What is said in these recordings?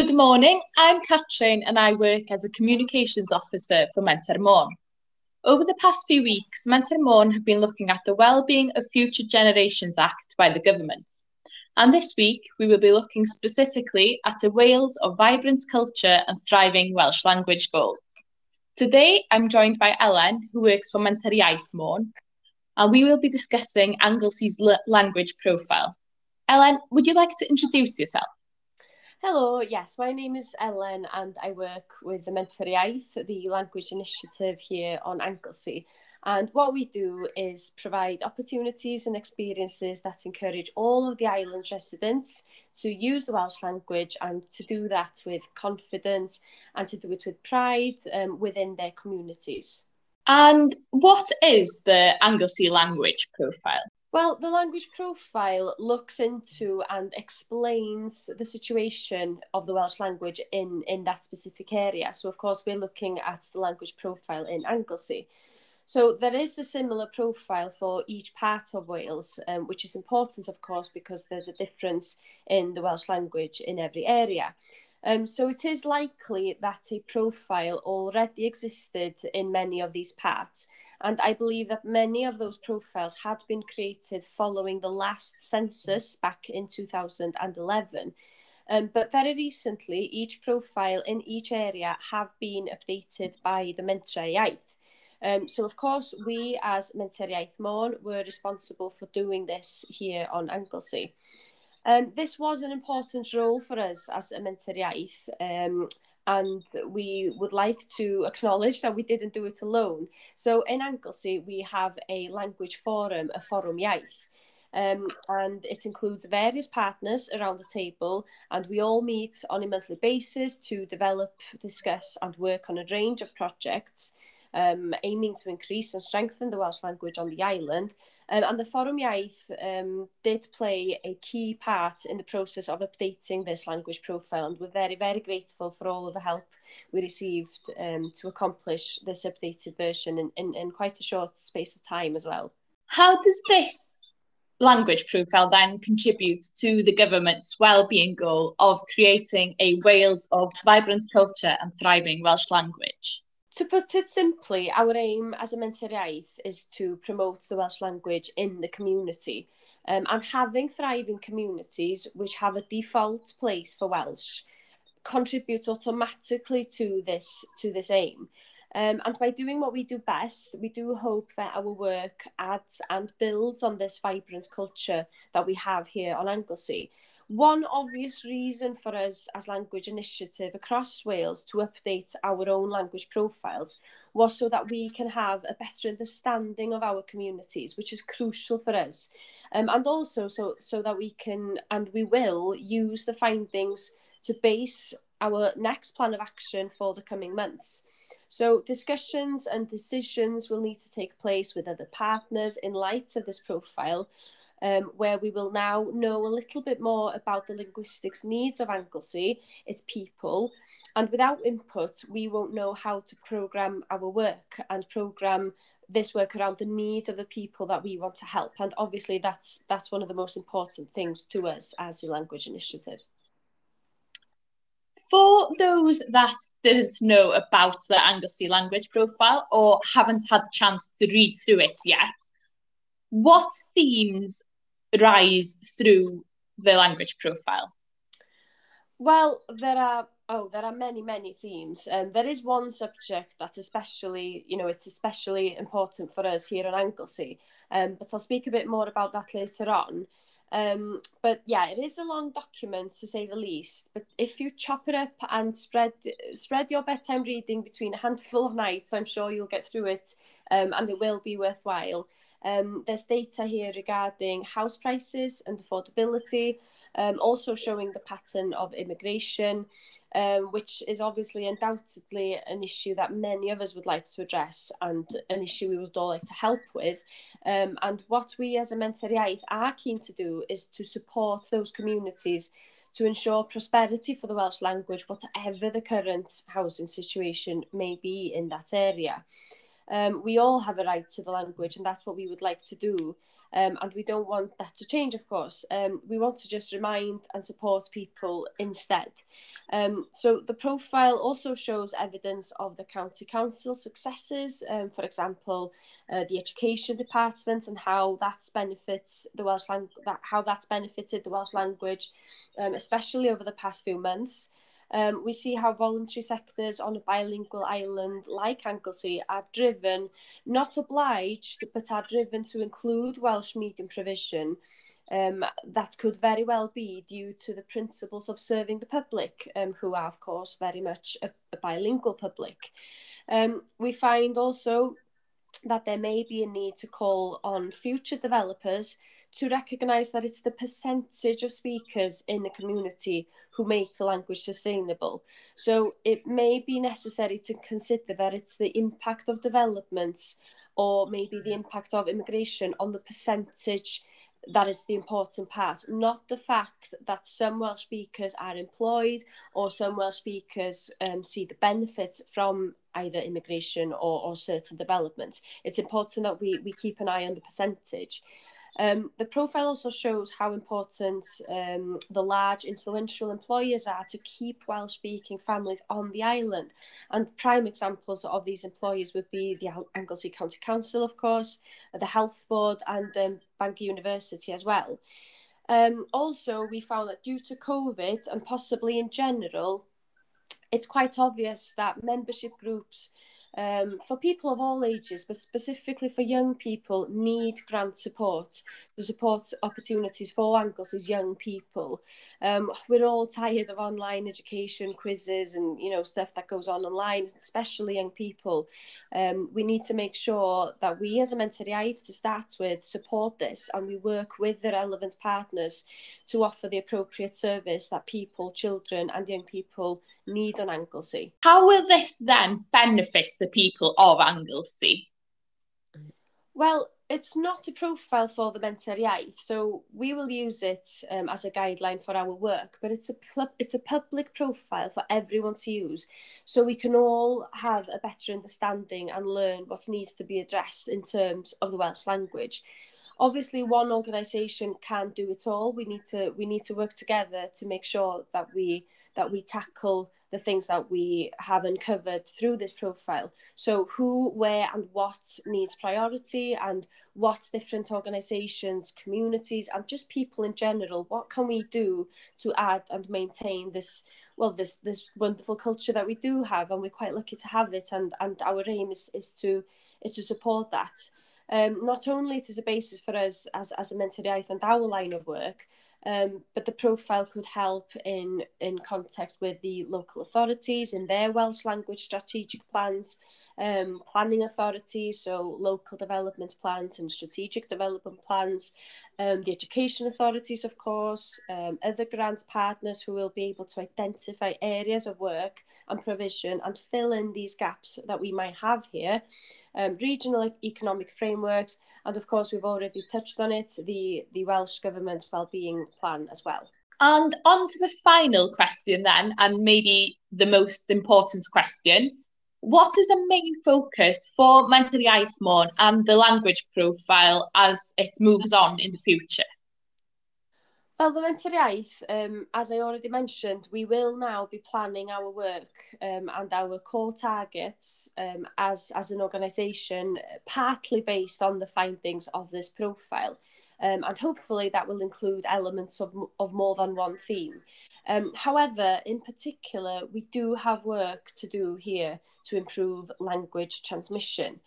Good morning, I'm Katrin and I work as a Communications Officer for Menter Môn. Over the past few weeks, Menter Môn have been looking at the Wellbeing of Future Generations Act by the government. And this week, we will be looking specifically at a Wales of vibrant culture and thriving Welsh language goal. Today, I'm joined by Ellen, who works for Menter Iaith Môn, and we will be discussing Anglesy's language profile. Ellen, would you like to introduce yourself? Hello, yes, my name is Ellen and I work with the Menter Iaith, the language initiative here on Anglesey. And what we do is provide opportunities and experiences that encourage all of the island's residents to use the Welsh language and to do that with confidence and to do it with pride um, within their communities. And what is the Anglesey language profile? Well, the language profile looks into and explains the situation of the Welsh language in, in that specific area. So, of course, we're looking at the language profile in Anglesey. So there is a similar profile for each part of Wales, um, which is important, of course, because there's a difference in the Welsh language in every area. Um, so it is likely that a profile already existed in many of these parts, and I believe that many of those profiles had been created following the last census back in 2011. Um, but very recently, each profile in each area have been updated by the Mentrau Iaith. Um, so, of course, we as Mentre Iaith Môn were responsible for doing this here on Anglesey. Um, this was an important role for us as a Mentre Iaith, um, and we would like to acknowledge that we didn't do it alone. So in Anglesey, we have a language forum, a forum iaith, um, and it includes various partners around the table and we all meet on a monthly basis to develop, discuss and work on a range of projects um, aiming to increase and strengthen the Welsh language on the island Um, and the Forum Iaith um, did play a key part in the process of updating this language profile, and we're very, very grateful for all of the help we received um, to accomplish this updated version in, in, in quite a short space of time as well. How does this language profile then contribute to the government's well-being goal of creating a Wales of vibrant culture and thriving Welsh language? To put it simply, our aim as a mentor iaith is to promote the Welsh language in the community um, and having thriving communities which have a default place for Welsh contributes automatically to this to this aim. Um, and by doing what we do best, we do hope that our work adds and builds on this vibrant culture that we have here on Anglesey. One obvious reason for us as Language Initiative across Wales to update our own language profiles was so that we can have a better understanding of our communities, which is crucial for us. Um, and also so, so that we can, and we will, use the findings to base our next plan of action for the coming months. So discussions and decisions will need to take place with other partners in light of this profile um, where we will now know a little bit more about the linguistics needs of Anglesey, its people, and without input, we won't know how to program our work and program this work around the needs of the people that we want to help. And obviously, that's that's one of the most important things to us as a language initiative. For those that didn't know about the Anglesey language profile or haven't had a chance to read through it yet, what themes rise through the language profile? Well, there are oh, there are many many themes. Um, there is one subject that especially you know it's especially important for us here in Anglesey. Um, but I'll speak a bit more about that later on. Um, but yeah, it is a long document to say the least. But if you chop it up and spread spread your bedtime reading between a handful of nights, I'm sure you'll get through it, um, and it will be worthwhile. Um, there's data here regarding house prices and affordability, um, also showing the pattern of immigration, um, which is obviously undoubtedly an issue that many of us would like to address and an issue we would all like to help with. Um, and what we as a Mentor Iaith are keen to do is to support those communities to ensure prosperity for the Welsh language, whatever the current housing situation may be in that area. Um, we all have a right to the language, and that's what we would like to do. Um, and we don't want that to change, of course. Um, we want to just remind and support people instead. Um, so the profile also shows evidence of the county council successes, um, for example, uh, the education department and how that's benefits the Welsh language, that, how that's benefited the Welsh language, um, especially over the past few months. Um, we see how voluntary sectors on a bilingual island like Anglesey are driven, not obliged, but are driven to include Welsh medium provision. Um, that could very well be due to the principles of serving the public, um, who are, of course, very much a, a bilingual public. Um, we find also that there may be a need to call on future developers to recognise that it's the percentage of speakers in the community who make the language sustainable. So it may be necessary to consider that it's the impact of developments or maybe the impact of immigration on the percentage that is the important part, not the fact that some Welsh speakers are employed or some Welsh speakers um, see the benefits from either immigration or, or certain developments. It's important that we, we keep an eye on the percentage. Um, the profile also shows how important um, the large influential employers are to keep Welsh speaking families on the island. And prime examples of these employers would be the Anglesey County Council, of course, the Health Board, and um, Bangor University as well. Um, also, we found that due to COVID and possibly in general, it's quite obvious that membership groups um, for people of all ages, but specifically for young people, need grant support to support opportunities for Anglesey's young people. Um, we're all tired of online education, quizzes, and you know stuff that goes on online, especially young people. Um, we need to make sure that we, as a Mentoriaeth, to start with, support this, and we work with the relevant partners to offer the appropriate service that people, children, and young people need on Anglesey. How will this then benefit the people of Anglesey? Well, it's not a profile for the Menter Iaith, so we will use it um, as a guideline for our work, but it's a, it's a public profile for everyone to use, so we can all have a better understanding and learn what needs to be addressed in terms of the Welsh language. Obviously, one organisation can't do it all. We need to we need to work together to make sure that we that we tackle the things that we haven't covered through this profile. So who, where and what needs priority and what different organisations, communities and just people in general, what can we do to add and maintain this well this this wonderful culture that we do have and we're quite lucky to have it and and our aim is is to is to support that um, not only it is a basis for us as, as a mental health and our line of work, Um, but the profile could help in, in context with the local authorities in their Welsh language strategic plans, um, planning authorities, so local development plans and strategic development plans, um, the education authorities, of course, um, other grant partners who will be able to identify areas of work and provision and fill in these gaps that we might have here um, regional e- economic frameworks, and of course we've already touched on it, the, the Welsh Government Wellbeing Plan as well. And on to the final question then, and maybe the most important question. What is the main focus for Mentor Iaith Môn and the language profile as it moves on in the future? Well, the mental iaith, um, as I already mentioned, we will now be planning our work um, and our core targets um, as, as an organisation, eh, partly based on the findings of this profile. Um, and hopefully that will include elements of, of more than one theme. Um, however, in particular, we do have work to do here to improve language transmission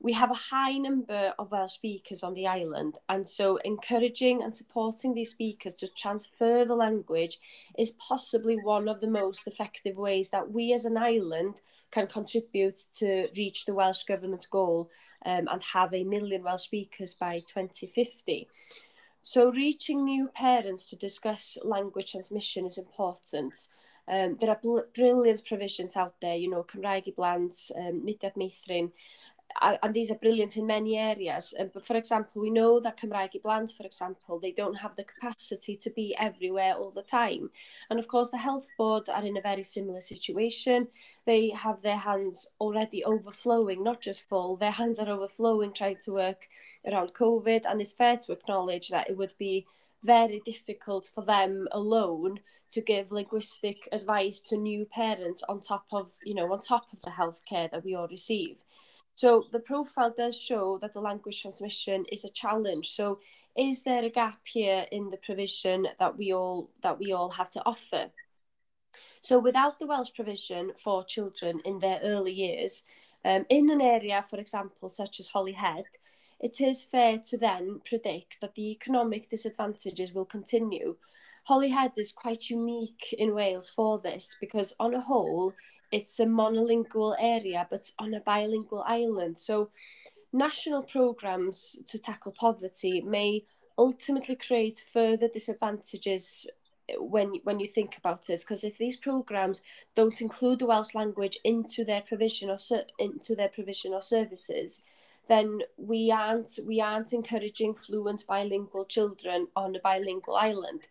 we have a high number of Welsh speakers on the island, and so encouraging and supporting these speakers to transfer the language is possibly one of the most effective ways that we as an island can contribute to reach the Welsh Government's goal um, and have a million Welsh speakers by 2050. So, reaching new parents to discuss language transmission is important. Um, there are brilliant provisions out there, you know, Cymraeg i blant, um, mudiad meithrin, and these are brilliant in many areas. Um, but for example, we know that Cymraeg Blant, for example, they don't have the capacity to be everywhere all the time. And of course, the health board are in a very similar situation. They have their hands already overflowing, not just full, their hands are overflowing trying to work around COVID. And it's fair to acknowledge that it would be very difficult for them alone to give linguistic advice to new parents on top of you know on top of the healthcare that we all receive So the profile does show that the language transmission is a challenge. So is there a gap here in the provision that we all that we all have to offer? So without the Welsh provision for children in their early years, um, in an area, for example, such as Holyhead, it is fair to then predict that the economic disadvantages will continue Holyhead is quite unique in Wales for this because, on a whole, it's a monolingual area, but on a bilingual island. So national programs to tackle poverty may ultimately create further disadvantages eh, when when you think about it because if these programs don't include the Welsh language into their provision or into their provision or services then we aren't we aren't encouraging fluent bilingual children on a bilingual island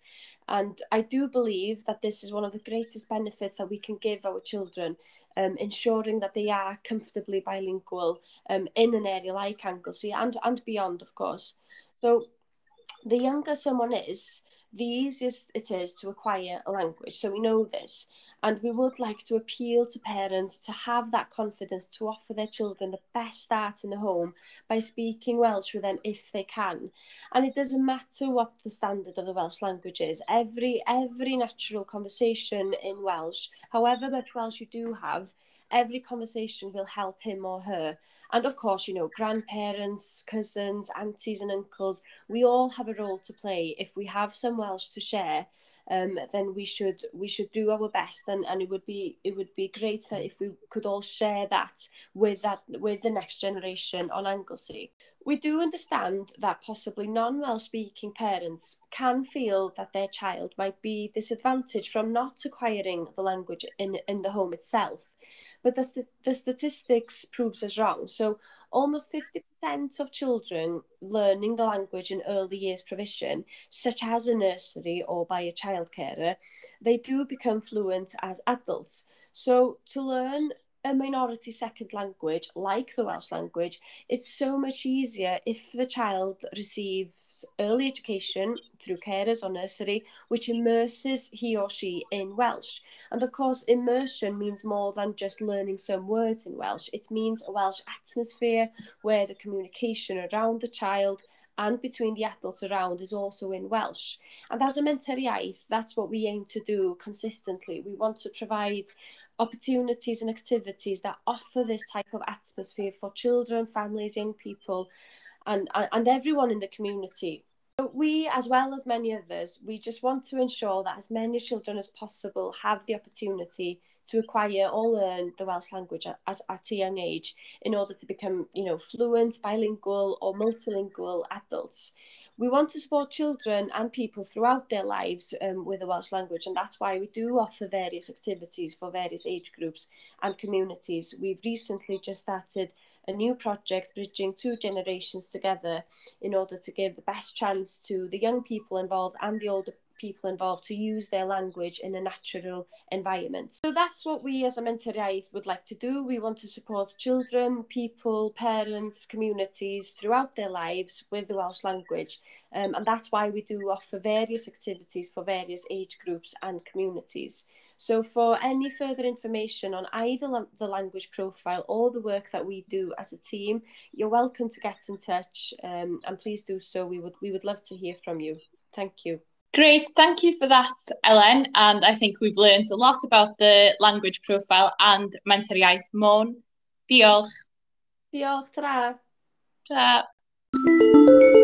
And I do believe that this is one of the greatest benefits that we can give our children, um, ensuring that they are comfortably bilingual um, in an area like Anglesey and, and beyond, of course. So the younger someone is, the easiest it is to acquire a language. So we know this. And we would like to appeal to parents to have that confidence to offer their children the best start in the home by speaking Welsh with them if they can. And it doesn't matter what the standard of the Welsh language is. Every, every natural conversation in Welsh, however much Welsh you do have, every conversation will help him or her. And of course, you know, grandparents, cousins, aunties and uncles, we all have a role to play if we have some Welsh to share um, then we should we should do our best and, and it would be it would be great that if we could all share that with that with the next generation on Anglesey. We do understand that possibly non-Welsh speaking parents can feel that their child might be disadvantaged from not acquiring the language in, in the home itself. But the, the statistics proves us wrong. So almost 50% of children learning the language in early years provision, such as a nursery or by a childcarer, they do become fluent as adults. So to learn a minority second language, like the Welsh language, it's so much easier if the child receives early education through carers or nursery, which immerses he or she in Welsh. And of course, immersion means more than just learning some words in Welsh. It means a Welsh atmosphere where the communication around the child and between the adults around is also in Welsh. And as a mentor iaith, that's what we aim to do consistently. We want to provide opportunities and activities that offer this type of atmosphere for children, families, young people, and, and everyone in the community. We, as well as many others, we just want to ensure that as many children as possible have the opportunity to acquire or learn the Welsh language as at a young age in order to become, you know, fluent, bilingual or multilingual adults we want to support children and people throughout their lives um, with the Welsh language, and that's why we do offer various activities for various age groups and communities. We've recently just started a new project bridging two generations together in order to give the best chance to the young people involved and the older people involved to use their language in a natural environment. So that's what we as a Iaith would like to do. We want to support children, people, parents, communities throughout their lives with the Welsh language. Um, and that's why we do offer various activities for various age groups and communities. So for any further information on either the language profile or the work that we do as a team, you're welcome to get in touch um, and please do so. We would, we would love to hear from you. Thank you. Great, thank you for that, Ellen. And I think we've learned a lot about the language profile and mentor iaith Môn. Diolch. Diolch, tra. Tra.